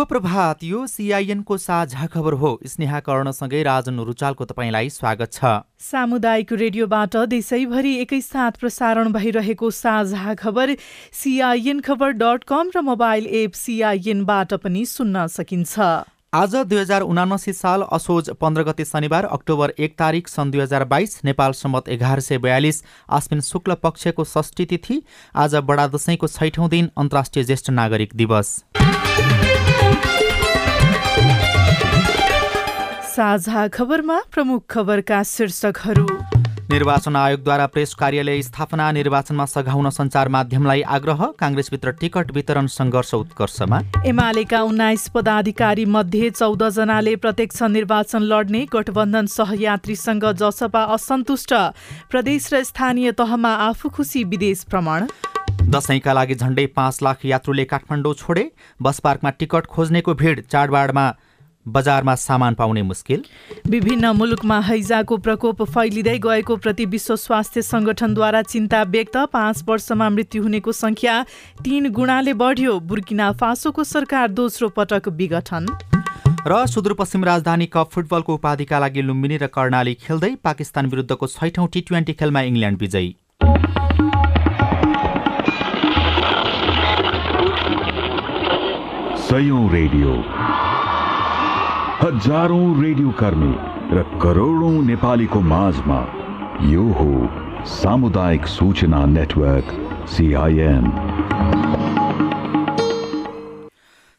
शुभ प्रभात यो सिआइएनको साझा खबर हो। स्नेहा कर्णसँगै राजन रुचालको तपाईँलाई स्वागत छ। सामुदायिक रेडियोबाट देशैभरि एकैसाथ प्रसारण भइरहेको साझा खबर सिआइएन खबर डट कम र मोबाइल एप सिआइएनबाट पनि सुन्न सकिन्छ। आज दुई हजार उनासी साल असोज पन्ध्र गते शनिबार अक्टोबर एक तारिक सन् दुई हजार बाइस नेपाल सम्मत एघार सय बयालिस आश्विन शुक्ल पक्षको षष्ठी तिथि आज बडा दशैंको छैठौँ दिन अन्तर्राष्ट्रिय ज्येष्ठ नागरिक दिवस। साझा खबरमा प्रमुख खबरका शीर्षकहरू। निर्वाचन आयोगद्वारा प्रेस कार्यालय स्थापना निर्वाचनमा सघाउन सञ्चार माध्यमलाई आग्रह काङ्ग्रेसभित्र टिकट वितरण सङ्घर्ष उत्कर्षमा। एमालेका उन्नाइस पदाधिकारी मध्ये चौध जनाले प्रत्यक्ष निर्वाचन लड्ने गठबन्धन सहयात्रीसँग जसपा असन्तुष्ट। प्रदेश र स्थानीय तहमा आफू खुसी विदेश भ्रमण। दसैँका लागि झण्डै पाँच लाख यात्रुले काठमाडौँ छोडे। बस पार्कमा टिकट खोज्नेको भिड चाडबाडमा बजारमा सामान पाउने मुस्किल। विभिन्न मुलुकमा हैजाको प्रकोप फैलिँदै गएको प्रति विश्व स्वास्थ्य संगठनद्वारा चिन्ता व्यक्त पाँच वर्षमा मृत्यु हुनेको संख्या तीन गुणाले बढ्यो। बुर्किना फासोको सरकार दोस्रो पटक विघटन। र सुदूरपश्चिम राजधानी कप फुटबलको उपाधिका लागि लुम्बिनी र कर्णाली खेल्दै पाकिस्तान विरुद्धको छैठौँ टी ट्वेन्टी खेलमा इङ्ल्यान्ड विजयी। सयौं रेडियो। हजारौं रेडियो कर्मी र करोडौं नेपालीको माझमा यो हो सामुदायिक सूचना नेटवर्क सिआइएन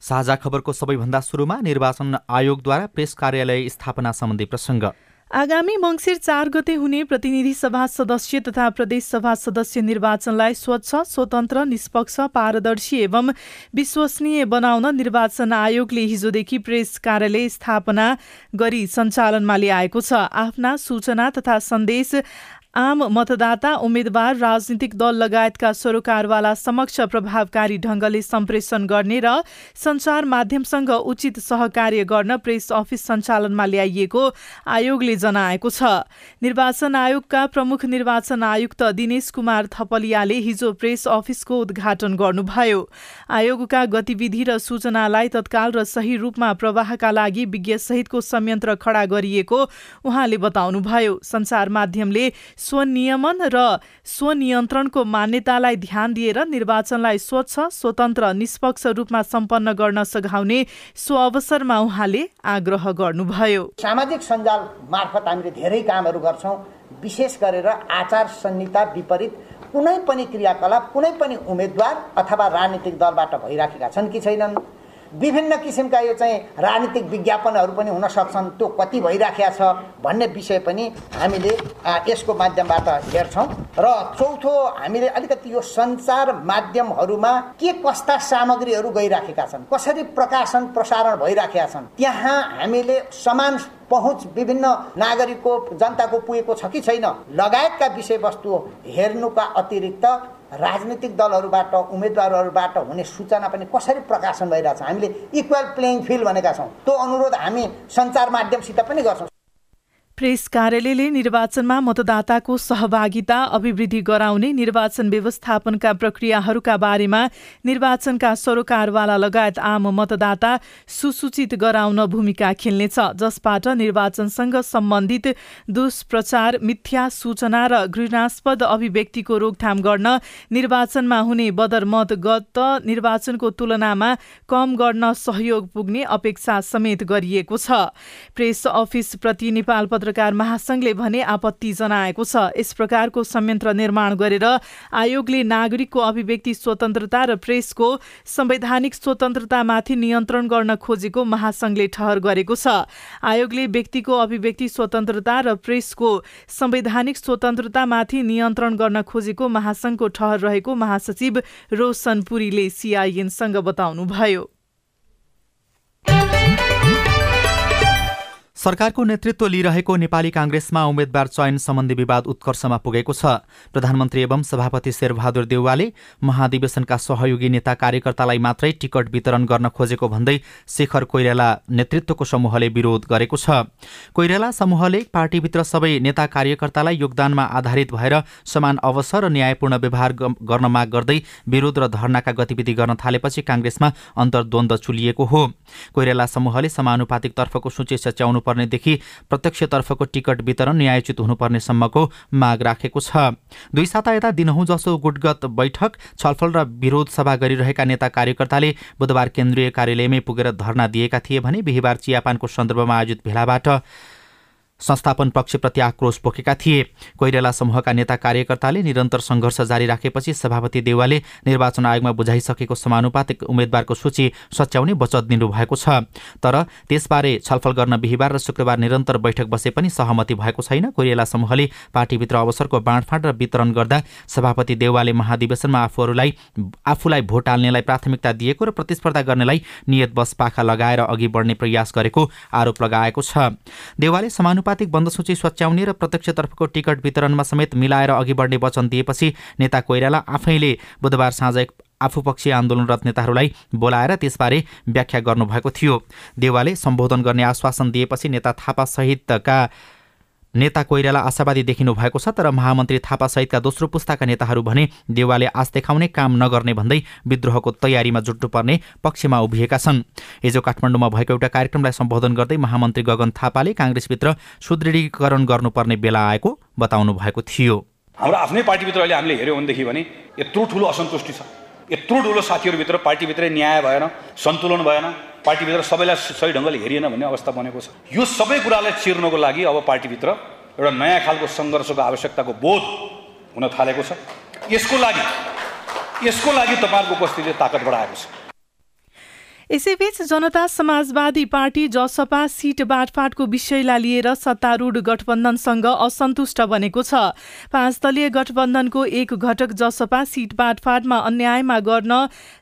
साझा खबरको सबैभन्दा सुरुमा निर्वाचन आयोगद्वारा प्रेस कार्यालय स्थापना सम्बन्धी प्रसङ्ग। आगामी मङ्सिर चार गते हुने प्रतिनिधि सभा सदस्य तथा प्रदेश सभा सदस्य निर्वाचनलाई स्वच्छ स्वतन्त्र निष्पक्ष पारदर्शी एवं विश्वसनीय बनाउन निर्वाचन आयोगले हिजोदेखि प्रेस कार्यालय स्थापना गरी सञ्चालनमा ल्याएको छ। आफ्ना सूचना तथा सन्देश आम मतदाता उम्मेद्वार राजनीतिक दल लगायतका सरोकारवाला समक्ष प्रभावकारी ढंगले सम्प्रेषण गर्ने र सञ्चार माध्यमसँग उचित सहकार्य गर्न प्रेस अफिस सञ्चालनमा ल्याइएको आयोगले जनाएको छ। निर्वाचन आयोगका प्रमुख निर्वाचन आयुक्त दिनेश कुमार थपलियाले हिजो प्रेस अफिसको उद्घाटन गर्नुभयो। आयोगका गतिविधि र सूचनालाई तत्काल र सही रूपमा प्रवाहका लागि विज्ञ सहितको संयन्त्र खडा गरिएको उहाँले बताउनुभयो। सञ्चार माध्यमले स्वनियमन र स्वनियन्त्रणको मान्यतालाई ध्यान दिएर निर्वाचनलाई स्वच्छ स्वतन्त्र निष्पक्ष रूपमा सम्पन्न गर्न सघाउने सो अवसरमा उहाँले आग्रह गर्नुभयो। सामाजिक सञ्जाल मार्फत हामीले धेरै कामहरू गर्छौँ विशेष गरेर आचार संहिता विपरीत कुनै पनि क्रियाकलाप कुनै पनि उम्मेद्वार अथवा राजनीतिक दलबाट भइराखेका छन् कि छैनन्। विभिन्न किसिमका यो चाहिँ राजनीतिक विज्ञापनहरू पनि हुन सक्छन्। त्यो कति भइराखेका छ भन्ने विषय पनि हामीले यसको माध्यमबाट हेर्छौँ। र चौथो हामीले अलिकति यो सञ्चार माध्यमहरूमा के कस्ता सामग्रीहरू गइराखेका छन् कसरी प्रकाशन प्रसारण भइराखेका छन् त्यहाँ हामीले समान पहुँच विभिन्न नागरिकको जनताको पुगेको छ कि छैन लगायतका विषयवस्तु हेर्नुका अतिरिक्त राजनीतिक दलहरूबाट उम्मेद्वारहरूबाट हुने सूचना पनि कसरी प्रकाशन भइरहेछ? हामीले इक्वल प्लेइङ फिल्ड भनेका छौँ। त्यो अनुरोध हामी सञ्चार माध्यमसित पनि गर्छौँ। प्रेस कार्यालयले निर्वाचनमा मतदाताको सहभागिता अभिवृद्धि गराउने निर्वाचन व्यवस्थापनका प्रक्रियाहरूका बारेमा निर्वाचनका सरोकारवाला लगायत आम मतदाता सुसूचित गराउन भूमिका खेल्नेछ जसबाट निर्वाचनसँग सम्बन्धित दुष्प्रचार मिथ्या सूचना र घृणास्पद अभिव्यक्तिको रोकथाम गर्न निर्वाचनमा हुने बदरमत गत निर्वाचनको तुलनामा कम गर्न सहयोग पुग्ने अपेक्षा समेत गरिएको छ। प्रेस अफिस प्रति नेपाल पत्रकार महासंघले भने आपत्ति जनाएको छ। यस प्रकारको संयन्त्र निर्माण गरेर आयोगले नागरिकको अभिव्यक्ति स्वतन्त्रता र प्रेसको संवैधानिक स्वतन्त्रतामाथि नियन्त्रण गर्न खोजेको महासंघले ठहर गरेको छ। आयोगले व्यक्तिको अभिव्यक्ति स्वतन्त्रता र प्रेसको संवैधानिक स्वतन्त्रतामाथि नियन्त्रण गर्न खोजेको महासंघको ठहर रहेको महासचिव रोशन पुरीले सिआइएनसँग बताउनुभयो। सरकारको नेतृत्व लिइरहेको नेपाली काङ्ग्रेसमा उम्मेद्वार चयन सम्बन्धी विवाद उत्कर्षमा पुगेको छ। प्रधानमन्त्री एवं सभापति शेरबहादुर देउवाले महाधिवेशनका सहयोगी नेता कार्यकर्तालाई मात्रै टिकट वितरण गर्न खोजेको भन्दै शेखर कोइराला नेतृत्वको समूहले विरोध गरेको छ। कोइराला समूहले पार्टीभित्र सबै नेता कार्यकर्तालाई योगदानमा आधारित भएर समान अवसर र न्यायपूर्ण व्यवहार गर्न माग गर्दै विरोध र धरनाका गतिविधि गर्न थालेपछि काङ्ग्रेसमा अन्तर्द्वन्द चुलिएको हो। कोइराला समूहले समानुपातिक तर्फको सूची सच्याउनु पर्नेदेखि प्रत्यक्षतर्फको टिकट वितरण न्यायोचित हुनुपर्ने सम्मको माग राखेको छ। दुई साता यता दिनहुँ जसो गुटगत बैठक छलफल र विरोध सभा गरिरहेका नेता कार्यकर्ताले बुधबार केन्द्रीय कार्यालयमै पुगेर धरना दिएका थिए भने बिहिबार चियापानको सन्दर्भमा आयोजित भेलाबाट संस्थापन पक्षप्रति आक्रोश पोखेका थिए। कोइराला समूहका नेता कार्यकर्ताले निरन्तर सङ्घर्ष जारी राखेपछि सभापति देवालले निर्वाचन आयोगमा बुझाइसकेको समानुपातिक उम्मेद्वारको सूची सच्याउने वचत दिनुभएको छ। तर त्यसबारे छलफल गर्न बिहिबार र शुक्रबार निरन्तर बैठक बसे पनि सहमति भएको छैन। कोइराला समूहले पार्टीभित्र अवसरको बाँडफाँड र वितरण गर्दा सभापति देवालले महाधिवेशनमा आफूहरूलाई आफूलाई भोट हाल्नेलाई प्राथमिकता दिएको र प्रतिस्पर्धा गर्नेलाई नियत बस पाखा लगाएर अघि बढ्ने प्रयास गरेको आरोप लगाएको छ। देवालले समानुपातिक समानुपातिक बन्द सूची सच्याउने र प्रत्यक्षतर्फको टिकट वितरणमा समेत मिलाएर अघि बढ्ने वचन दिएपछि नेता कोइराला आफैले बुधबार साँझ आफूपक्षीय आन्दोलनरत नेताहरूलाई बोलाएर त्यसबारे व्याख्या गर्नुभएको थियो। देवाले सम्बोधन गर्ने आश्वासन दिएपछि नेता थापा सहितका नेता कोइराला आशावादी देखिनु भएको छ तर महामन्त्री थापासहितका दोस्रो पुस्ताका नेताहरू भने देवालले आश देखाउने काम नगर्ने भन्दै विद्रोहको तयारीमा जुट्नुपर्ने पक्षमा उभिएका छन्। हिजो काठमाडौँमा भएको एउटा कार्यक्रमलाई सम्बोधन गर्दै महामन्त्री गगन थापाले काङ्ग्रेसभित्र सुदृढीकरण गर्नुपर्ने बेला आएको बताउनु भएको थियो। हाम्रो आफ्नै पार्टीभित्र अहिले हामीले हेऱ्यौँ भनेदेखि भने यत्रो ठुलो असन्तुष्टि छ। यत्रो ठुलो साथीहरूभित्र पार्टीभित्रै न्याय भएन सन्तुलन भएन। पार्टीभित्र सबैलाई सही ढङ्गले हेरिएन भन्ने अवस्था बनेको छ। यो सबै कुरालाई चिर्नको लागि अब पार्टीभित्र एउटा नयाँ खालको सङ्घर्षको आवश्यकताको बोध हुन थालेको छ। यसको लागि यसको लागि तपाईँहरूको उपस्थिति ताकत बढाएको छ। यसैबीच जनता समाजवादी पार्टी जसपा सिट बाँडफाँटको विषयलाई लिएर सत्तारूढ गठबन्धनसँग असन्तुष्ट बनेको छ। पाँच दलीय गठबन्धनको एक घटक जसपा सिट बाँडफाँटमा अन्यायमा गर्न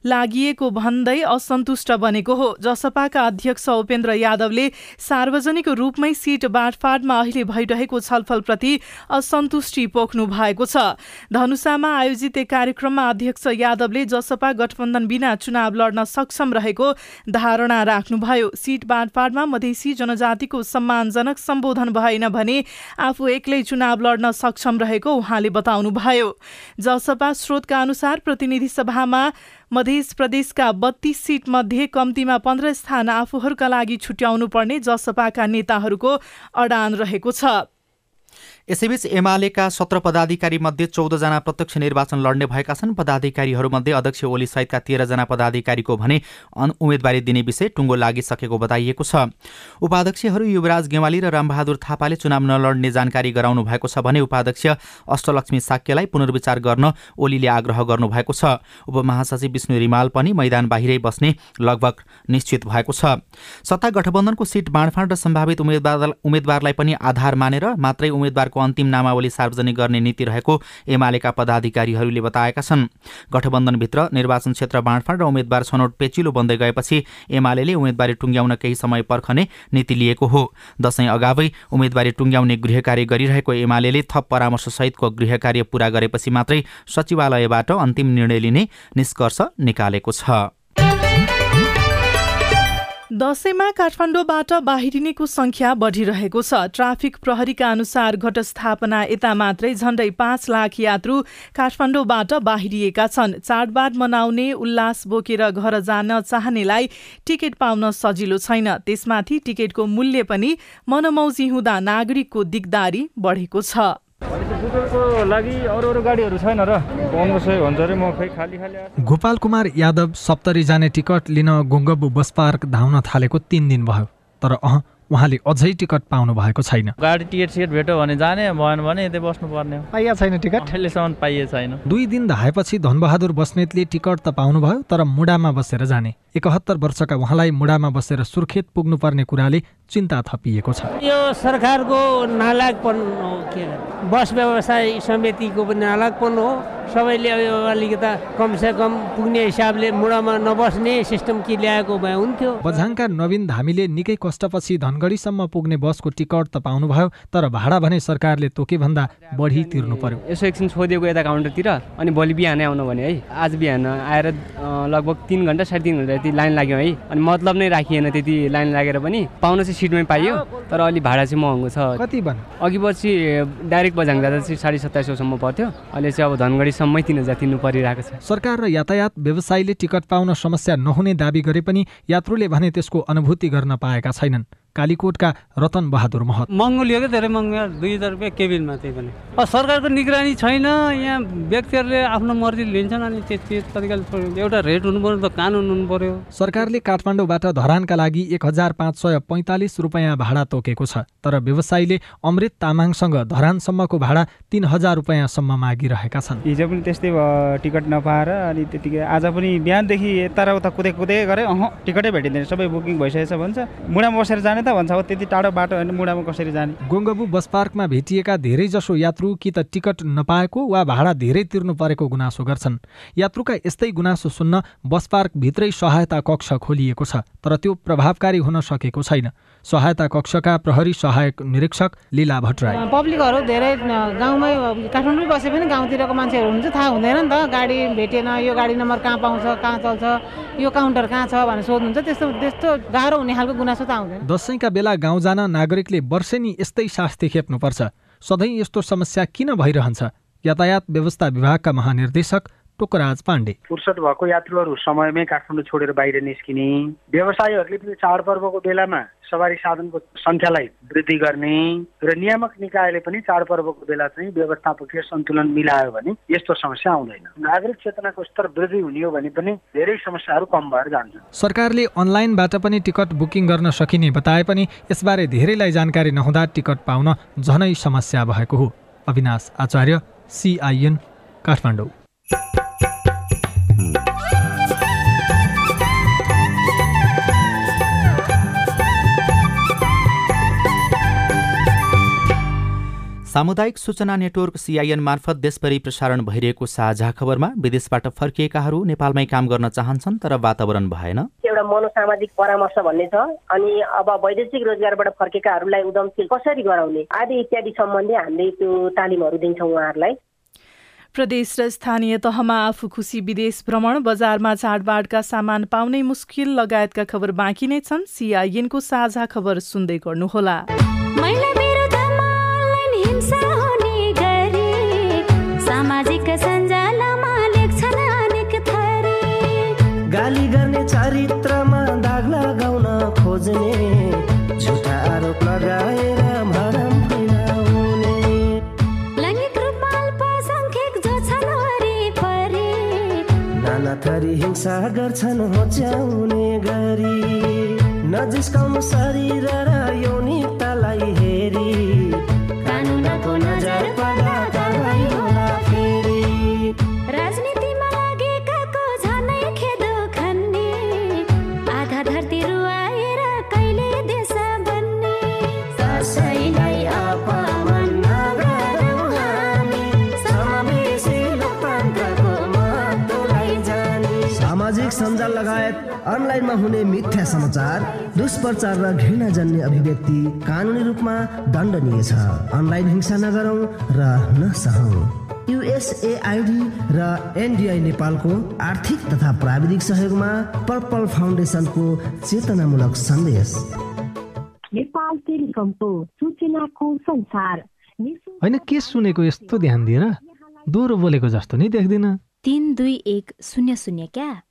लागि भन्दै असन्तुष्ट बनेको हो। जसपाका अध्यक्ष उपेन्द्र यादवले सार्वजनिक रूपमै सिट बाँडफाँटमा अहिले भइरहेको छलफलप्रति असन्तुष्टि पोख्नु भएको छ। धनुषामा आयोजित एक कार्यक्रममा अध्यक्ष यादवले जसपा गठबन्धन बिना चुनाव लड्न सक्षम रहेको धारणा राख्नुभयो। सिट बाँडफाँडमा मधेसी जनजातिको सम्मानजनक सम्बोधन भएन भने आफू एक्लै चुनाव लड्न सक्षम रहेको उहाँले बताउनुभयो। जसपा स्रोतका अनुसार प्रतिनिधि सभामा मध्य प्रदेशका बत्तीस सिट मध्ये कम्तीमा पन्ध्र स्थान आफूहरूका लागि छुट्याउनु पर्ने जसपाका नेताहरूको अडान रहेको छ। यसैबीच एमालेका सत्र पदाधिकारी मध्ये चौधजना प्रत्यक्ष निर्वाचन लड्ने भएका छन्। पदाधिकारीहरूमध्ये अध्यक्ष ओली सहितका तेह्रजना पदाधिकारीको भने उम्मेदवारी दिने विषय टुङ्गो लागिसकेको बताइएको छ। उपाध्यक्षहरू युवराज गेवाली र रामबहादुर थापाले चुनाव नलड्ने जानकारी गराउनु भएको छ भने उपाध्यक्ष अष्टलक्ष्मी साक्यलाई पुनर्विचार गर्न ओलीले आग्रह गर्नुभएको छ। उपमहासचिव विष्णु रिमाल पनि मैदान बाहिरै बस्ने लगभग निश्चित भएको छ। सत्ता गठबन्धनको सिट बाँडफाँड र सम्भावित उम्मेद्वार उम्मेद्वारलाई पनि आधार मानेर मात्रै उम्मेद्वारको अन्तिम नामावली सार्वजनिक गर्ने नीति रहेको एमालेका पदाधिकारीहरूले बताएका छन्। गठबन्धनभित्र निर्वाचन क्षेत्र बाँडफाँड र उम्मेद्वार छनौट पेचिलो बन्दै गएपछि एमाले उम्मेदवारी टुङ्ग्याउन केही समय पर्खने नीति लिएको हो। दशैं अगावै उम्मेदवारी टुङ्ग्याउने गृह कार्य गरिरहेको एमाले थप परामर्शसहितको गृह कार्य पूरा गरेपछि मात्रै सचिवालयबाट अन्तिम निर्णय लिने निष्कर्ष निकालेको छ। दसैँमा काठमाडौँबाट बाहिरिनेको सङ्ख्या बढिरहेको छ। ट्राफिक प्रहरीका अनुसार घटस्थापना यता मात्रै झण्डै पाँच लाख यात्रु काठमाडौँबाट बाहिरिएका छन्। चाडबाड मनाउने उल्लास बोकेर घर जान चाहनेलाई टिकट पाउन सजिलो छैन। त्यसमाथि टिकटको मूल्य पनि मनमौजी हुँदा नागरिकको दिगदारी बढेको छ। लागि अरू अरू गाडीहरू छैन र। पन्ध्र सय भन्छ अरे म खै खाली खाली गोपाल कुमार यादव सप्तरी जाने टिकट लिन गुङ्गबु बस पार्क धाउन थालेको तिन दिन भयो तर अह उहाँले अझै टिकट पाउनु भएको छैन। गाडी टिकट सिट भेट्यो भने जाने भएन भने यतै बस्नुपर्ने हो। पाइया छैन टिकट? अहिलेसम्म पाइए छैन। दुई दिन धाएपछि धनबहादुर बस्नेतले टिकट त पाउनुभयो तर मुडामा बसेर जाने। एकहत्तर वर्षका उहाँलाई मुडामा बसेर सुर्खेत पुग्नुपर्ने कुराले चिन्ता थपिएको छ। यो सरकारको नालागपन हो के। बस व्यवसाय समितिको पनि नालागपन हो। सबैले अब अलिकता कमसेकम पुग्ने हिसाबले मुडामा नबस्ने सिस्टम कि ल्याएको भए हुन्थ्यो। बझाङका नवीन धामीले निकै कष्टपछि धनगढीसम्म पुग्ने बसको टिकट त पाउनुभयो तर भाडा भने सरकारले तोकेभन्दा बढी तिर्नु पर्यो। यसो एकछिन छोदिएको यता काउन्टरतिर अनि भोलि बिहानै आउनु भने है। आज बिहान आएर लगभग तिन घन्टा साढे तिन घन्टा यति लाइन लाग्यो है। अनि मतलब नै राखिएन त्यति लाइन लागेर पनि। पाउन चाहिँ सिटमै पाइयो तर अलि भाडा चाहिँ महँगो छ। कति भन अघि पछि डाइरेक्ट बझाङ जाँदा चाहिँ साढे सत्ताइस सौसम्म पर्थ्यो। अहिले चाहिँ अब धनगढीसम्मै तिन हजार तिर्नु परिरहेको छ। सरकार र यातायात व्यवसायीले टिकट पाउन समस्या नहुने दावी गरे पनि यात्रुले भने त्यसको अनुभूति गर्न पाएका छैनन्। कालीकोटका रतन बहादुर महत। महँगो लियो क्या धेरै महँगो यार दुई हजार रुपियाँ केबिनमा त्यही पनि। सरकारको निगरानी छैन यहाँ व्यक्तिहरूले आफ्नो मर्जी लिन्छन् अनि त्यति तरिकाले एउटा रेट हुनु पऱ्यो त कानुन हुनु पऱ्यो सरकारले काठमाडौँबाट धरानका लागि एक हजार पाँच सय पैँतालिस रुपियाँ भाडा तोकेको छ तर व्यवसायीले अमृत तामाङसँग धरानसम्मको भाडा तिन हजार रुपियाँसम्म मागिरहेका छन्। हिजो पनि त्यस्तै भयो टिकट नपाएर अनि त्यतिकै आज पनि बिहानदेखि यता र उता कुदे कुदे गरेँ अह टिकटै भेटिँदैन सबै बुकिङ भइसकेछ भन्छ। मुडामा बसेर जाने त भन्छ अब त्यति टाढो बाटो होइन मुडामा कसरी जाने? गोङ्गबु बस पार्कमा भेटिएका धेरैजसो यात्रु कि त टिकट नपाएको वा भाडा धेरै तिर्नु परेको गुनासो गर्छन्। यात्रुका यस्तै गुनासो सुन्न बस पार्कभित्रै सहायता कक्ष खोलिएको छ तर त्यो प्रभावकारी हुन सकेको छैन। सहायता कक्षका प्रहरी सहायक निरीक्षक लीला भट्टराई। पब्लिकहरू धेरै गाउँमै काठमाडौँ बसे पनि गाउँतिरको मान्छेहरू हुनुहुन्छ थाहा हुँदैन नि त। गाडी भेटेन यो गाडी नम्बर कहाँ पाउँछ कहाँ चल्छ यो काउन्टर कहाँ छ भनेर सोध्नुहुन्छ त्यस्तो त्यस्तो गाह्रो हुने खालको गुनासो त आउँदैन दसैँका बेला गाउँ जान नागरिकले वर्षेनी यस्तै शास्ति खेप्नुपर्छ। सधैँ यस्तो समस्या किन भइरहन्छ? यातायात व्यवस्था विभागका महानिर्देशक टोकराज पाण्डे। फुर्सद भएको यात्रुहरू समयमै काठमाडौँ छोडेर बाहिर निस्किने व्यवसायीहरूले पनि चाडपर्वको बेलामा सवारी साधनको सङ्ख्यालाई वृद्धि गर्ने र नियामक निकायले पनि चाडपर्वको बेला चाहिँ व्यवस्थापकीय सन्तुलन मिलायो भने यस्तो समस्या आउँदैन। नागरिक चेतनाको स्तर वृद्धि हुने हो भने पनि धेरै समस्याहरू कम भएर जान्छन् सरकारले अनलाइनबाट पनि टिकट बुकिङ गर्न सकिने बताए पनि यसबारे धेरैलाई जानकारी नहुँदा टिकट पाउन झनै समस्या भएको हो। अविनाश आचार्य सिआइएन काठमाडौँ। सामुदायिक सूचना नेटवर्क सिआइएन मार्फत देशभरि प्रसारण भइरहेको साझा खबरमा विदेशबाट फर्किएकाहरू नेपालमै काम गर्न चाहन्छन् तर वातावरण भएन। एउटा मनोसामाजिक परामर्श भन्ने छ। अनि अब वैदेशिक रोजगारबाट फर्केकाहरूलाई उद्यमशील कसरी गराउने? आदि इत्यादि सम्बन्धी हामीले त्यो तालिमहरू दिन्छौँ उहाँहरूलाई। प्रदेश र स्थानीय तहमा आफू खुसी विदेश भ्रमण बजारमा चाडबाडका सामान पाउनै मुस्किल लगायतका खबर बाँकी नै छन्। सिआइएनको साझा खबर सुन्दै गर्नुहोला। थरी हिंसा गर्छन् होच्याउने गरी। नजिस्काउनु शरीर र यौनिकतालाई हेरी। कानुनको नजर सामाजिक सञ्जाल लगायत अनलाइनमा हुने मिथ्या समाचार दुष्प्रचार र घृणा जन्य अभिव्यक्ति कानुनी रूपमा दण्डनीय छ। अनलाइन हिंसा नगरौँ र नसहौँ। युएसएआइडी र एनडिआई नेपालको आर्थिक तथा प्राविधिक सहयोगमा पर्पल फाउन्डेसनको चेतनामूलक सन्देश। नेपाल टेलिकमको सूचनाको संसार। होइन के सुनेको यस्तो ध्यान दिएर दोहोरो बोलेको जस्तो नि देख्दिन। तिन दुई एक शून्य शून्य क्या?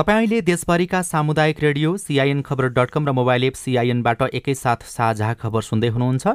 तपाईँ अहिले देशभरिका सामुदायिक radio CIN Khabar dot com र मोबाइल एप सिआइएनबाट एकैसाथ साझा खबर सुन्दै हुनुहुन्छ।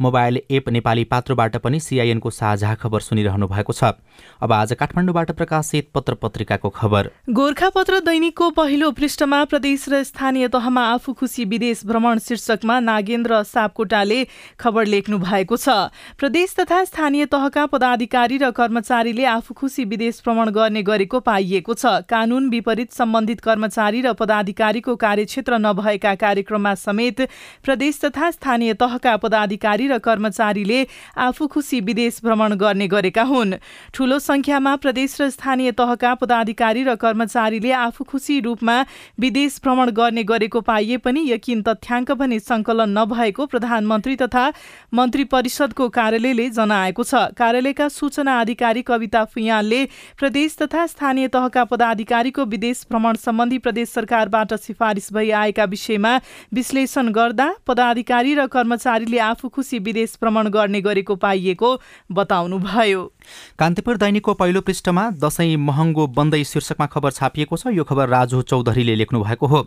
मोबाइल एप नेपाली पात्रोबाट पनि सिआइएनको साझा खबर सुनिरहनु भएको छ। अब आज काठमाडौँबाट प्रकाशित पत्र पत्रिकाको खबर। गोर्खापत्र दैनिकको पहिलो पृष्ठमा प्रदेश र स्थानीय तहमा आफू खुसी विदेश भ्रमण शीर्षकमा नागेन्द्र सापकोटाले खबर लेख्नु भएको छ। प्रदेश तथा स्थानीय तहका पदाधिकारी र कर्मचारीले आफू खुसी विदेश भ्रमण गर्ने गरेको पाइएको छ। कानून विपरीत सम्बन्धित कर्मचारी र पदाधिकारीको कार्यक्षेत्र नभएका कार्यक्रममा समेत प्रदेश तथा स्थानीय तहका पदाधिकारी र कर्मचारीले आफू खुसी विदेश भ्रमण गर्ने गरेका हुन्। ठूलो संख्यामा प्रदेश र स्थानीय तहका पदाधिकारी र कर्मचारीले आफू खुसी रूपमा विदेश भ्रमण गर्ने गरेको पाइए पनि यकिन तथ्याङ्क भने संकलन नभएको प्रधानमन्त्री तथा मन्त्री परिषदको कार्यालयले जनाएको छ। कार्यालयका सूचना अधिकारी कविता फुयालले प्रदेश तथा स्थानीय तहका पदाधिकारीको विदेश भ्रमण सम्बन्धी प्रदेश सरकारबाट सिफारिस भई आएका विषयमा विश्लेषण गर्दा पदाधिकारी र कर्मचारीले आफू खुसी विदेश भ्रमण गर्ने गरेको पाइएको बताउनुभयो। कान्तिपुर दैनिकको पहिलो पृष्ठमा दसैँ महँगो बन्दै शीर्षकमा खबर छापिएको छ। यो खबर राजु चौधरीले लेख्नु भएको हो।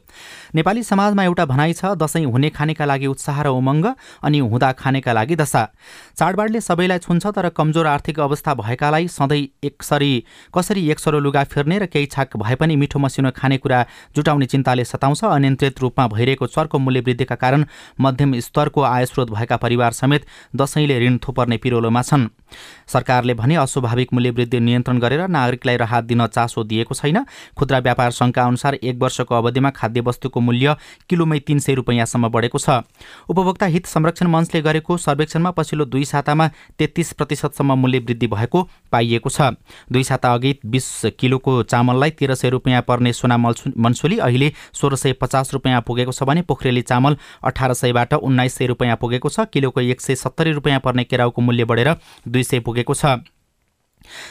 नेपाली समाजमा एउटा भनाइ छ दसैँ हुने खानेका लागि उत्साह र उमङ्ग अनि हुँदा खानेका लागि दशा। चाडबाडले सबैलाई छुन्छ तर कमजोर आर्थिक अवस्था भएकालाई सधैँ एकसरी कसरी एकसरो लुगा फेर्ने र केही छाक भए पनि मिठो मसिनो खानेकुरा जुटाउने चिन्ताले सताउँछ। अनियन्त्रित रूपमा भइरहेको चर्को मूल्यवृद्धिका कारण मध्यम स्तरको आयस्रोत भएका परिवार समेत दसैँले ऋण थुपर्ने पिरोलोमा छन्। सरकारले अस्वाभाविक मूल्यवृद्धि नियन्त्रण गरेर नागरिकलाई राहत दिन चासो दिएको छैन। खुद्रा व्यापार सङ्घका अनुसार एक वर्षको अवधिमा खाद्यवस्तुको मूल्य किलोमै तीन सय रुपियाँसम्म बढेको छ। उपभोक्ता हित संरक्षण मञ्चले गरेको सर्वेक्षणमा पछिल्लो दुई सातामा तेत्तिस प्रतिशतसम्म मूल्य वृद्धि भएको पाइएको छ। दुई साता अघि बिस किलोको चामललाई तेह्र सय रुपियाँ पर्ने सोना मन्सुली अहिले सोह्र सय पचास रुपियाँ पुगेको छ भने पोखरेली चामल अठार सयबाट उन्नाइस सय रुपियाँ पुगेको छ। किलोको एक सय सत्तरी रुपियाँ पर्ने केराउको मूल्य बढेर दुई सय पुगेको छ।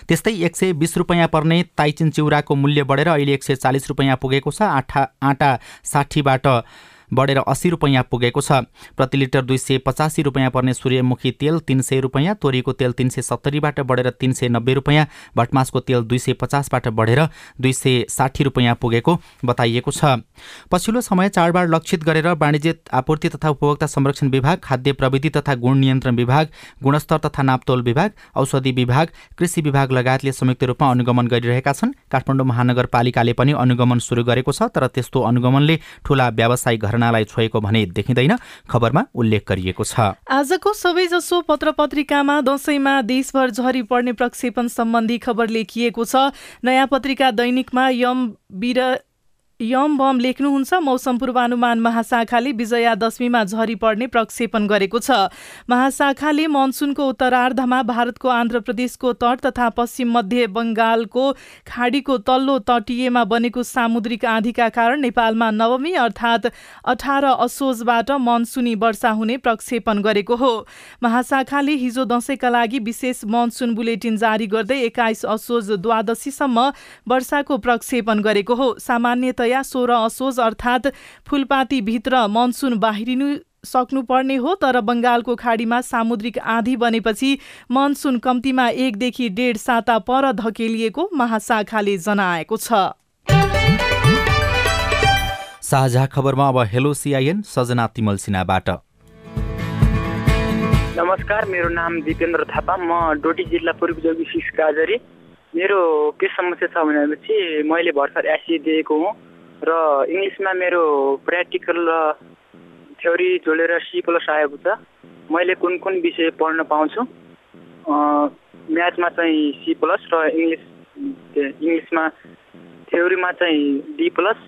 त्यस्तै एक सय बिस रुपियाँ पर्ने ताइचिन चिउराको मूल्य बढेर अहिले एक सय चालिस रुपियाँ पुगेको छ। आठा आँटा साठीबाट बढेर अस्सी रुपियाँ पुगेको छ। प्रति लिटर दुई सय पचासी रुपियाँ पर्ने सूर्यमुखी तेल तिन सय रुपियाँ तोरीको तेल तिन सय सत्तरीबाट बढेर तिन सय नब्बे रुपियाँ भटमासको तेल दुई सय पचासबाट बढेर दुई सय साठी रुपियाँ पुगेको बताइएको छ। पछिल्लो समय चाडबाड लक्षित गरेर वाणिज्य आपूर्ति तथा उपभोक्ता संरक्षण विभाग खाद्य प्रविधि तथा गुण नियन्त्रण विभाग गुणस्तर तथा नापतोल विभाग औषधि विभाग कृषि विभाग लगायतले संयुक्त रूपमा अनुगमन गरिरहेका छन्। काठमाडौँ महानगरपालिकाले पनि अनुगमन सुरु गरेको छ तर त्यस्तो अनुगमनले ठूला व्यावसायिक घटनालाई छोएको भने देखिँदैन खबरमा उल्लेख गरिएको छ। आजको सबैजसो पत्र पत्रिकामा दसैँमा देशभर झरी पर्ने प्रक्षेपण सम्बन्धी खबर लेखिएको छ। नयाँ पत्रिका दैनिकमा यम बिर यम बम लेख्नुहुन्छ मौसम पूर्वानुमान महाशाखाले विजया दशमीमा झरी पर्ने प्रक्षेपण गरेको छ। महाशाखाले मनसुनको उत्तरार्धमा भारतको आन्ध्र प्रदेशको तट तथा पश्चिम मध्य बङ्गालको खाडीको तल्लो तटीयमा बनेको सामुद्रिक आँधीका कारण नेपालमा नवमी अर्थात् अठार असोजबाट मनसुनी वर्षा हुने प्रक्षेपण गरेको हो। महाशाखाले हिजो दशैंका लागि विशेष मनसुन बुलेटिन जारी गर्दै एक्काइस असोज द्वादशीसम्म वर्षाको प्रक्षेपण गरेको हो। सामान्यतया नयाँ सोह्र असोज अर्थात् फुलपातीभित्र मनसुन बाहिरिनु सक्नुपर्ने हो तर बङ्गालको खाडीमा सामुद्रिक आँधी बनेपछि मनसुन कम्तीमा एकदेखि डेढ साता पर धकेलिएको महाशाखाले जनाएको छ। साझा खबरमा अब हेलो सिआइएन सजना तिमल सिन्हाबाट। नमस्कार मेरो नाम दिपेन्द्र थापा। म डोटी जिल्ला पूर्वी जोगी सिक्स गाजरी। मेरो के समस्या छ भनेपछि मैले भर्खर एससी दिएको हुँ। र इङ्ग्लिसमा मेरो प्र्याक्टिकल र थ्योरी जोडेर सी प्लस आएको छ मैले कुन कुन विषय पढ्न पाउँछु? म्याथमा चाहिँ सी प्लस र इङ्ग्लिस इङ्ग्लिसमा थ्योरीमा चाहिँ डी प्लस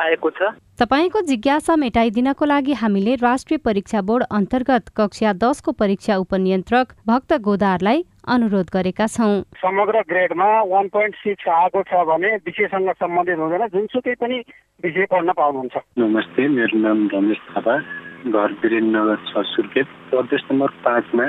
आएको छ। तपाईँको जिज्ञासा मेटाइदिनको लागि हामीले राष्ट्रिय परीक्षा बोर्ड अन्तर्गत कक्षा दसको परीक्षा उपनियन्त्रक भक्त गोदारलाई अनुरोध गरेका छौँ। समग्र ग्रेडमा वान पोइन्ट सिक्स आएको छ भने विषयसँग सम्बन्धित हुँदैन जुनसुकै पनि विषय पढ्न पाउनुहुन्छ। नमस्ते मेरो नाम रमेश थापा घर वीरेन्द्रनगर छ सुर्खेत। प्रदेश नम्बर पाँचमा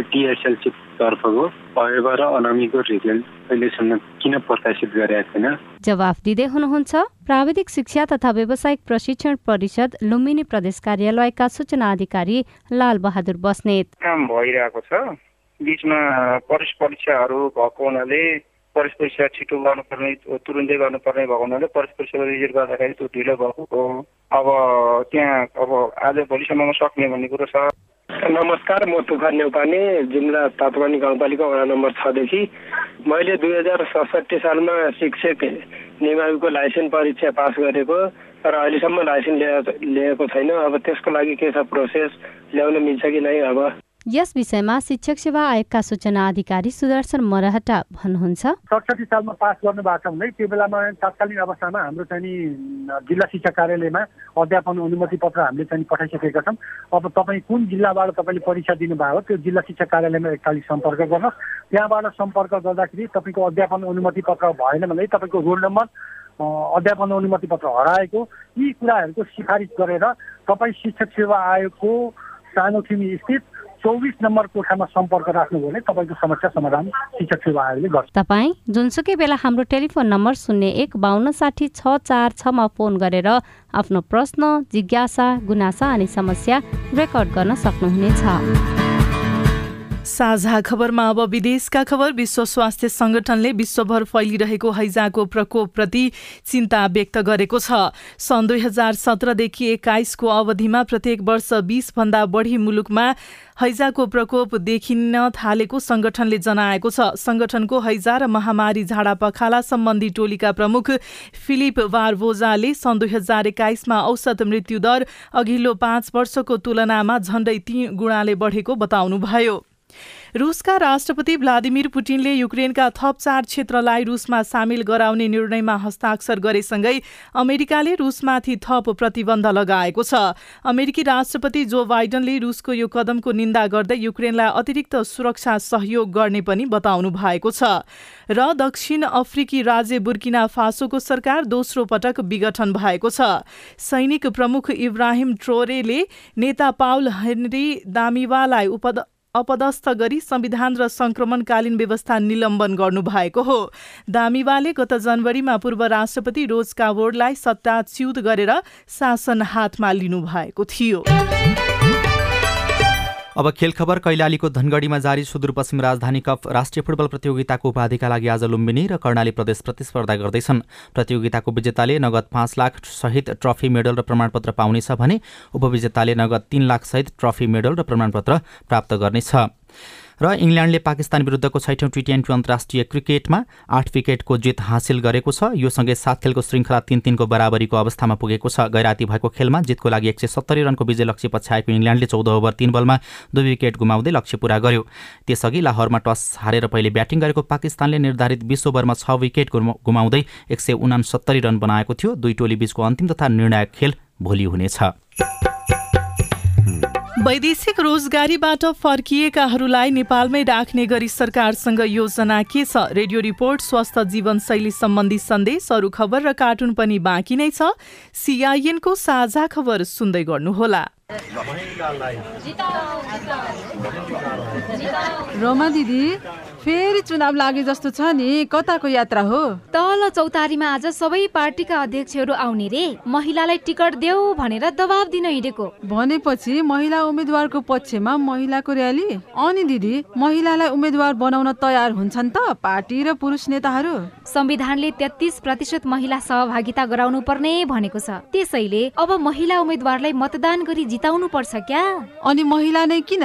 टिएसएलसी तर्फको अयबा र अनामीको रिजल्ट अहिलेसम्म किन प्रकाशित गरेका छैन जवाफ दिँदै हुनुहुन्छ प्राविधिक शिक्षा तथा व्यावसायिक प्रशिक्षण परिषद लुम्बिनी प्रदेश कार्यालयका सूचना अधिकारी लाल बहादुर बस्नेत। काम भइरहेको छ। बिचमा परीक्ष परीक्षाहरू भएको हुनाले परीक्ष परीक्षा छिटो गर्नुपर्ने तुरुन्तै गर्नुपर्ने भएको हुनाले परीक्ष परीक्षाको रिजल्ट गर्दाखेरि त्यो ढिलो भएको हो। अब त्यहाँ अब आज भोलिसम्ममा सक्ने भन्ने कुरो छ। नमस्कार म तुफान नेउपाने जुम्ला तापमानी गाउँपालिका वडा नम्बर छदेखि। मैले दुई हजार सडसठी सालमा शिक्षक निमाविको लाइसेन्स परीक्षा पास गरेको तर अहिलेसम्म लाइसेन्स ल्याएको छैन। अब त्यसको लागि के छ प्रोसेस? ल्याउन मिल्छ कि नै अब? यस विषयमा शिक्षक सेवा आयोगका सूचना अधिकारी सुदर्शन मरहटा भन्नुहुन्छ। सडसठी सालमा पास गर्नुभएको भने त्यो बेलामा तात्कालीन अवस्थामा हाम्रो चाहिँ जिल्ला शिक्षा कार्यालयमा अध्यापन अनुमति पत्र हामीले चाहिँ पठाइसकेका छौँ। अब तपाईँ कुन जिल्लाबाट तपाईँले परीक्षा दिनुभएको हो त्यो जिल्ला शिक्षा कार्यालयमा एकतालिस सम्पर्क गर्नुहोस्। त्यहाँबाट सम्पर्क गर्दाखेरि तपाईँको अध्यापन अनुमति पत्र भएन भने तपाईँको रोल नम्बर अध्यापन अनुमति पत्र हराएको यी कुराहरूको सिफारिस गरेर तपाईँ शिक्षक सेवा आयोगको सानोथिमी स्थित चौबिस नम्बर कोठामा सम्पर्क राख्नुभयो भने तपाईँको समस्या समाधान शिक्षक सेवा गर्छ। तपाईँ जुनसुकै बेला हाम्रो टेलिफोन नम्बर शून्य एक बाहन्न साठी छ चार छमा फोन गरेर आफ्नो प्रश्न जिज्ञासा गुनासा अनि समस्या रेकर्ड गर्न सक्नुहुनेछ। साझा खबरमा अब विदेशका खबर। विश्व स्वास्थ्य संगठनले विश्वभर फैलिरहेको हैजाको प्रकोपप्रति चिन्ता व्यक्त गरेको छ। सन् दुई हजार सत्रदेखि एक्काइसको अवधिमा प्रत्येक वर्ष बीसभन्दा बढी मुलुकमा हैजाको प्रकोप देखिन थालेको संगठनले जनाएको छ। संगठनको हैजा र महामारी झाडा पखाला सम्बन्धी टोलीका प्रमुख फिलिप वारभोजाले सन् दुई हजार एक्काइसमा औसत मृत्युदर अघिल्लो पाँच वर्षको तुलनामा झण्डै तीन गुणाले बढेको बताउनुभयो। रुसका राष्ट्रपति भ्लादिमिर पुटिनले युक्रेनका थप चार क्षेत्रलाई रुसमा सामेल गराउने निर्णयमा हस्ताक्षर गरेसँगै अमेरिकाले रुसमाथि थप प्रतिबन्ध लगाएको छ। अमेरिकी राष्ट्रपति जो बाइडनले रुसको यो कदमको निन्दा गर्दै युक्रेनलाई अतिरिक्त सुरक्षा सहयोग गर्ने पनि बताउनु भएको छ। र दक्षिण अफ्रिकी राज्य बुर्किना फासोको सरकार दोस्रो पटक विघटन भएको छ। सैनिक प्रमुख इब्राहिम ट्रोरेले नेता पाउल हेनरी दामिवालाई उपद अपदस्थ गरी संविधान र संक्रमणकालीन व्यवस्था निलम्बन गर्नुभएको हो। दामिवाले गत जनवरीमा पूर्व राष्ट्रपति रोज कावोर्डलाई सत्ताच्युत गरेर शासन हातमा लिनुभएको थियो। अब खेल खबर कैलालीको धनगढीमा जारी सुदूरपश्चिम राजधानी कप राष्ट्रिय फुटबल प्रतियोगिताको उपाधिका लागि आज लुम्बिनी र कर्णाली प्रदेश प्रतिस्पर्धा गर्दैछन्। प्रतियोगिताको विजेताले नगद पाँच लाख सहित ट्रफी मेडल र प्रमाणपत्र पाउनेछ भने उपविजेताले नगद तीन लाख सहित ट्रफी मेडल र प्रमाणपत्र प्राप्त गर्नेछ। र इङ्ल्यान्डले पाकिस्तान विरुद्धको छैठौँ टी ट्वेन्टी अन्तर्राष्ट्रिय क्रिकेटमा आठ विकेटको जित हासिल गरेको छ। यो सँगै सात खेलको श्रृङ्खला तिन तिनको बराबरीको अवस्थामा पुगेको छ। गैराती भएको खेलमा जितको लागि एक सय सत्तरी रनको विजय लक्ष्य पछ्याएको इङ्ल्यान्डले चौध ओभर तीन बलमा दुई विकेट गुमाउँदै लक्ष्य पूरा गर्यो। त्यसअघि लाहोरमा टस हारेर पहिले ब्याटिङ गरेको पाकिस्तानले निर्धारित बिस ओभरमा छ विकेट गुमाउँदै एक सय उनासत्तरी रन बनाएको थियो। दुई टोली बीचको अन्तिम तथा निर्णायक खेल भोलि हुनेछ। वैदेशिक रोजगारीबाट फर्किएकाहरूलाई नेपालमै राख्ने गरी सरकारसँग योजना के छ? रेडियो रिपोर्ट स्वस्थ जीवनशैली सम्बन्धी सन्देश अरू खबर र कार्टुन पनि बाँकी नै छ। सिआइएनको साझा खबर सुन्दै गर्नुहोला। रोमा दिदी फेरि चुनाव लागे जस्तो छ नि कताको यात्रा हो? तल चौतारीमा आज सबै पार्टीका अध्यक्षहरू आउने रे। महिलालाई टिकट देऊ भनेर दबाब दिन हिँडेको। भनेपछि महिला उम्मेद्वारको पक्षमा महिलाको र्याली अनि दिदी महिलालाई उम्मेद्वार बनाउन तयार हुन्छन् त पार्टी र पुरुष नेताहरू? संविधानले तेत्तिस प्रतिशत महिला सहभागिता गराउनु पर्ने भनेको छ। त्यसैले अब महिला उम्मेद्वारलाई मतदान गरी जिताउनु पर्छ क्या? अनि महिला नै किन?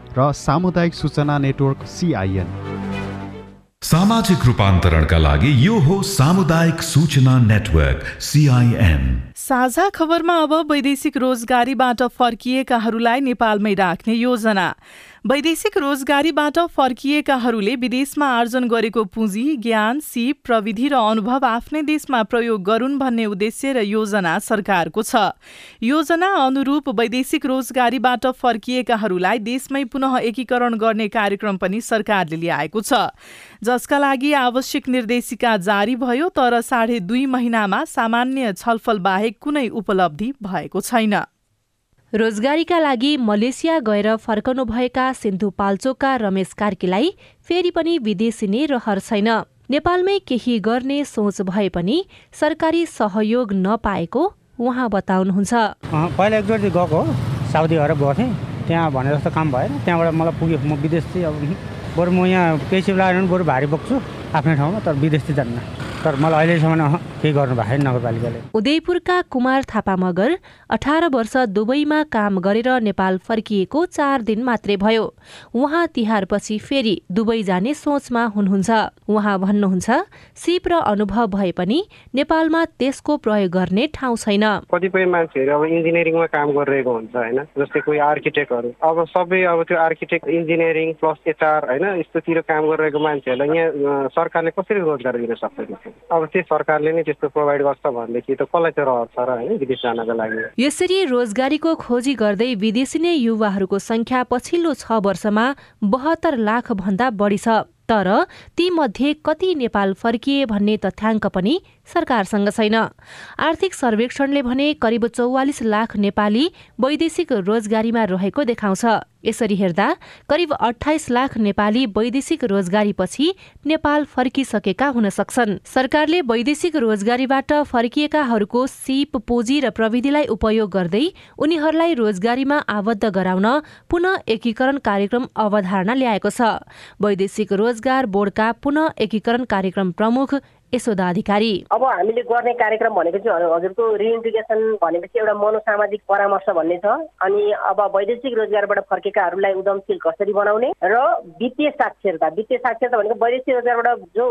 र सामुदायिक सूचना नेटवर्क सिआइएन सामाजिक रूपान्तरणका लागि यो हो सामुदायिक सूचना नेटवर्क सिआइएन साझा खबरमा अब वैदेशिक रोजगारीबाट फर्किएकाहरूलाई नेपालमै राख्ने योजना। वैदेशिक रोजगारीबाट फर्किएकाहरूले विदेशमा आर्जन गरेको पुँजी ज्ञान सिप प्रविधि र अनुभव आफ्नै देशमा प्रयोग गरून् भन्ने उद्देश्य र योजना सरकारको छ। योजना अनुरूप वैदेशिक रोजगारीबाट फर्किएकाहरूलाई देशमै पुनः एकीकरण गर्ने कार्यक्रम पनि सरकारले ल्याएको छ। जसका लागि आवश्यक निर्देशिका जारी भयो तर साढे दुई महिनामा सामान्य छलफल बाहेक कुनै उपलब्धि भएको छैन। रोजगारीका लागि मलेसिया गएर फर्कनुभएका सिन्धुपाल्चोकका रमेश कार्कीलाई फेरि पनि विदेशिने रहर छैन। नेपालमै केही गर्ने सोच भए पनि सरकारी सहयोग नपाएको उहाँ बताउनुहुन्छ। पहिला एकचोटि गएको साउदी अरब गएको थिएँ त्यहाँ भने जस्तो काम भएन। त्यहाँबाट मलाई पुग्यो। म विदेश चाहिँ अब बरु म यहाँ केही सिप लगाएर पनि बरु भारी बोक्छु आफ्नै ठाउँमा तर विदेश चाहिँ जान्न। तर मलाई अहिलेसम्म अहँ, केही गर्नु भएको छैन नगरपालिकाले। उदयपुरका कुमार थापा मगर अठार वर्ष दुबईमा काम गरेर नेपाल फर्किएको चार दिन मात्रै भयो। उहाँ तिहारपछि फेरि दुबई जाने सोचमा हुनुहुन्छ। उहाँ भन्नुहुन्छ सिप र अनुभव भए पनि नेपालमा त्यसको प्रयोग गर्ने ठाउँ छैन। कतिपय मान्छेहरू अब इन्जिनियरिङमा काम गरिरहेको हुन्छ होइन? जस्तै कोही आर्किटेक्टहरू। अब सबै अब त्यो आर्किटेक्ट इन्जिनियरिङ प्लस एचआर होइन? यस्तोतिर काम गरिरहेको मान्छेहरूलाई यहाँ सरकारले कसरी रोजगार दिन सक्दैन अब त्यो सरकारले नै त्यस्तो प्रोभाइड गर्छ भनेदेखि त कसलाई चाहिँ रहर छ र होइन विदेश जानको लागि? यसरी रोजगारीको खोजी गर्दै विदेशी नै युवाहरूको संख्या पछिल्लो छ वर्षमा बहत्तर लाख भन्दा बढी छ। तर तीमध्ये कति नेपाल फर्किए भन्ने तथ्याङ्क पनि सरकारसँग छैन। आर्थिक सर्वेक्षणले भने करिब चौवालिस लाख नेपाली वैदेशिक रोजगारीमा रहेको देखाउँछ। यसरी हेर्दा करिब अठाइस लाख नेपाली वैदेशिक रोजगारीपछि नेपाल फर्किसकेका हुन सक्छन्। सरकारले वैदेशिक रोजगारीबाट फर्किएकाहरूको सिप पुँजी र प्रविधिलाई उपयोग गर्दै उनीहरूलाई रोजगारीमा आबद्ध गराउन पुनः एकीकरण कार्यक्रम अवधारणा ल्याएको छ। वैदेशिक रोजगार बोर्डका पुनः एकीकरण कार्यक्रम प्रमुख यशोदा अधिकारी अब हामीले गर्ने कार्यक्रम भनेको चाहिँ हजुर- हजुरको रिइन्टिग्रेसन भनेपछि एउटा मनोसामाजिक परामर्श भन्ने छ। अनि अब वैदेशिक रोजगारबाट फर्केकाहरूलाई उद्यमशील कसरी बनाउने र वित्तीय साक्षरता वित्तीय साक्षरता भनेको वैदेशिक रोजगारबाट जो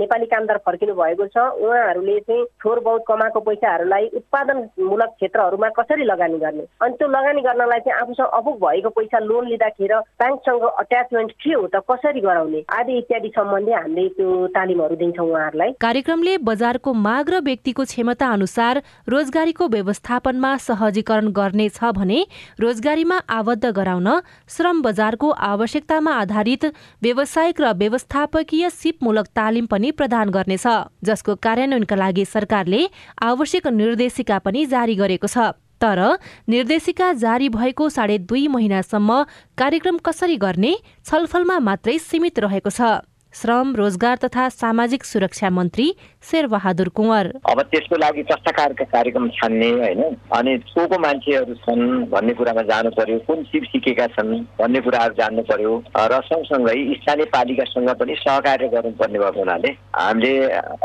नेपाली कामदार फर्किनु भएको छ उहाँहरूले चाहिँ थोर बहुत कमाएको पैसाहरूलाई उत्पादनमूलक क्षेत्रहरूमा कसरी लगानी गर्ने? अनि त्यो लगानी गर्नलाई चाहिँ आफूसँग अपुग भएको पैसा लोन लिँदाखेरि ब्याङ्कसँग अट्याचमेन्ट के हो त कसरी गराउने? आदि इत्यादि सम्बन्धी हामीले त्यो तालिमहरू दिन्छौँ उहाँहरूलाई। कार्यक्रमले बजारको माग र व्यक्तिको क्षमता अनुसार रोजगारीको व्यवस्थापनमा सहजीकरण गर्नेछ भने रोजगारीमा आबद्ध गराउन श्रम बजारको आवश्यकतामा आधारित व्यावसायिक र व्यवस्थापकीय सिपमूलक तालिम पनि प्रदान गर्नेछ जसको कार्यान्वयनका लागि सरकारले आवश्यक निर्देशिका पनि जारी गरेको छ। तर निर्देशिका जारी भएको साढे दुई महिनासम्म कार्यक्रम कसरी गर्ने छलफलमा मात्रै सीमित रहेको छ। श्रम रोजगार तथा सामाजिक सुरक्षा मन्त्री शेरबहादुर कुँवर। अब त्यसको लागि कस्ता खालका कार्यक्रम छान्ने होइन? अनि को को मान्छेहरू छन् भन्ने कुरामा जानु पर्यो। कुन सिप सिकेका छन् भन्ने कुराहरू जान्नु पर्यो। र सँगसँगै स्थानीय पालिकासँग पनि सहकार्य गर्नुपर्ने भएको हुनाले हामीले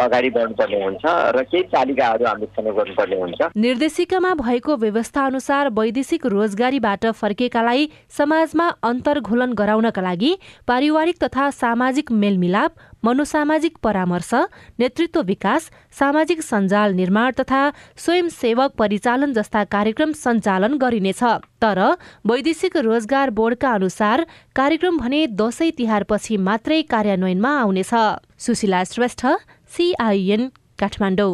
अगाडि बढ्नुपर्ने हुन्छ र केही तालिकाहरू हामीले छनौट गर्नुपर्ने हुन्छ। निर्देशिकामा भएको व्यवस्था अनुसार वैदेशिक रोजगारीबाट फर्केकालाई समाजमा अन्तर्घुलन गराउनका लागि पारिवारिक तथा सामाजिक मेलमिलाप मनोसामाजिक परामर्श नेतृत्व विकास सामाजिक सञ्जाल निर्माण तथा स्वयंसेवक परिचालन जस्ता कार्यक्रम सञ्चालन गरिनेछ। तर वैदेशिक रोजगार बोर्डका अनुसार कार्यक्रम भने दशैं तिहारपछि मात्रै कार्यान्वयनमा आउनेछ। सुशीला श्रेष्ठ सिआइएन काठमाडौँ।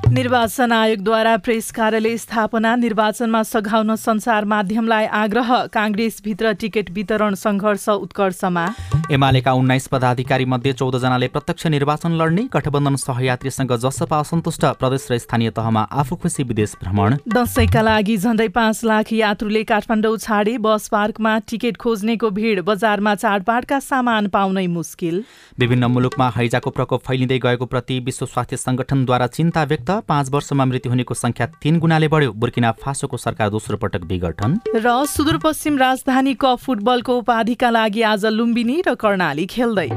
निर्वाचन आयोगद्वारा प्रेस कार्यालय स्थापना निर्वाचनमा सघाउन संसार माध्यमलाई आग्रह काङ्ग्रेसभित्र टिकट वितरण सङ्घर्ष उत्कर्षमा। एमालेका उन्नाइस पदाधिकारी मध्ये चौधजनाले प्रत्यक्ष निर्वाचन लड्ने गठबन्धन सहयात्रीसँग जसपा असन्तुष्ट प्रदेश र स्थानीय तहमा आफू खुसी विदेश भ्रमण। दसैँका लागि झन्डै पाँच लाख यात्रुले काठमाडौँ छाडे बस पार्कमा टिकट खोज्नेको भिड बजारमा चाडबाडका सामान पाउनै मुस्किल। विभिन्न मुलुकमा हैजाको प्रकोप फैलिँदै गएको प्रति विश्व स्वास्थ्य संगठनद्वारा चिन्ता व्यक्त पाँच वर्षमा मृत्यु हुनेको संख्या तीन गुणाले बढ्यो। बुर्किना फासोको सरकार दोस्रो पटक विघटन र सुदूरपश्चिम राजधानी कप फुटबलको उपाधिका लागि आज लुम्बिनी र कर्णाली खेल्दै।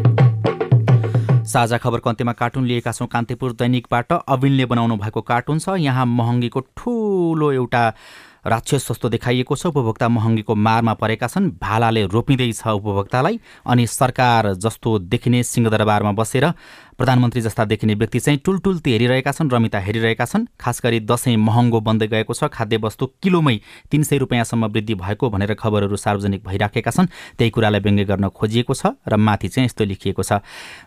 साझा खबरको अन्त्यमा कार्टुन लिएका छौँ कान्तिपुर दैनिकबाट अविनले बनाउनु भएको कार्टुन छ। यहाँ महँगीको ठुलो एउटा राक्षस जस्तो देखाइएको छ। उपभोक्ता महँगीको मारमा परेका छन्। भालाले रोपिँदैछ उपभोक्तालाई। अनि सरकार जस्तो देखिने सिंहदरबारमा बसेर प्रधानमन्त्री जस्ता देखिने व्यक्ति चाहिँ टुलटुल्ती हेरिरहेका छन् रमिता हेरिरहेका छन्। खास गरी दसैँ महँगो बन्दै गएको छ। खाद्यवस्तु किलोमै तिन सय रुपियाँसम्म वृद्धि भएको भनेर खबरहरू सार्वजनिक भइराखेका छन्। त्यही कुरालाई व्यङ्ग्य गर्न खोजिएको छ र माथि चाहिँ यस्तो लेखिएको छ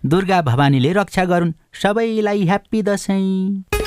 दुर्गा भवानीले रक्षा गरून्। सबैलाई ह्याप्पी दसैँ।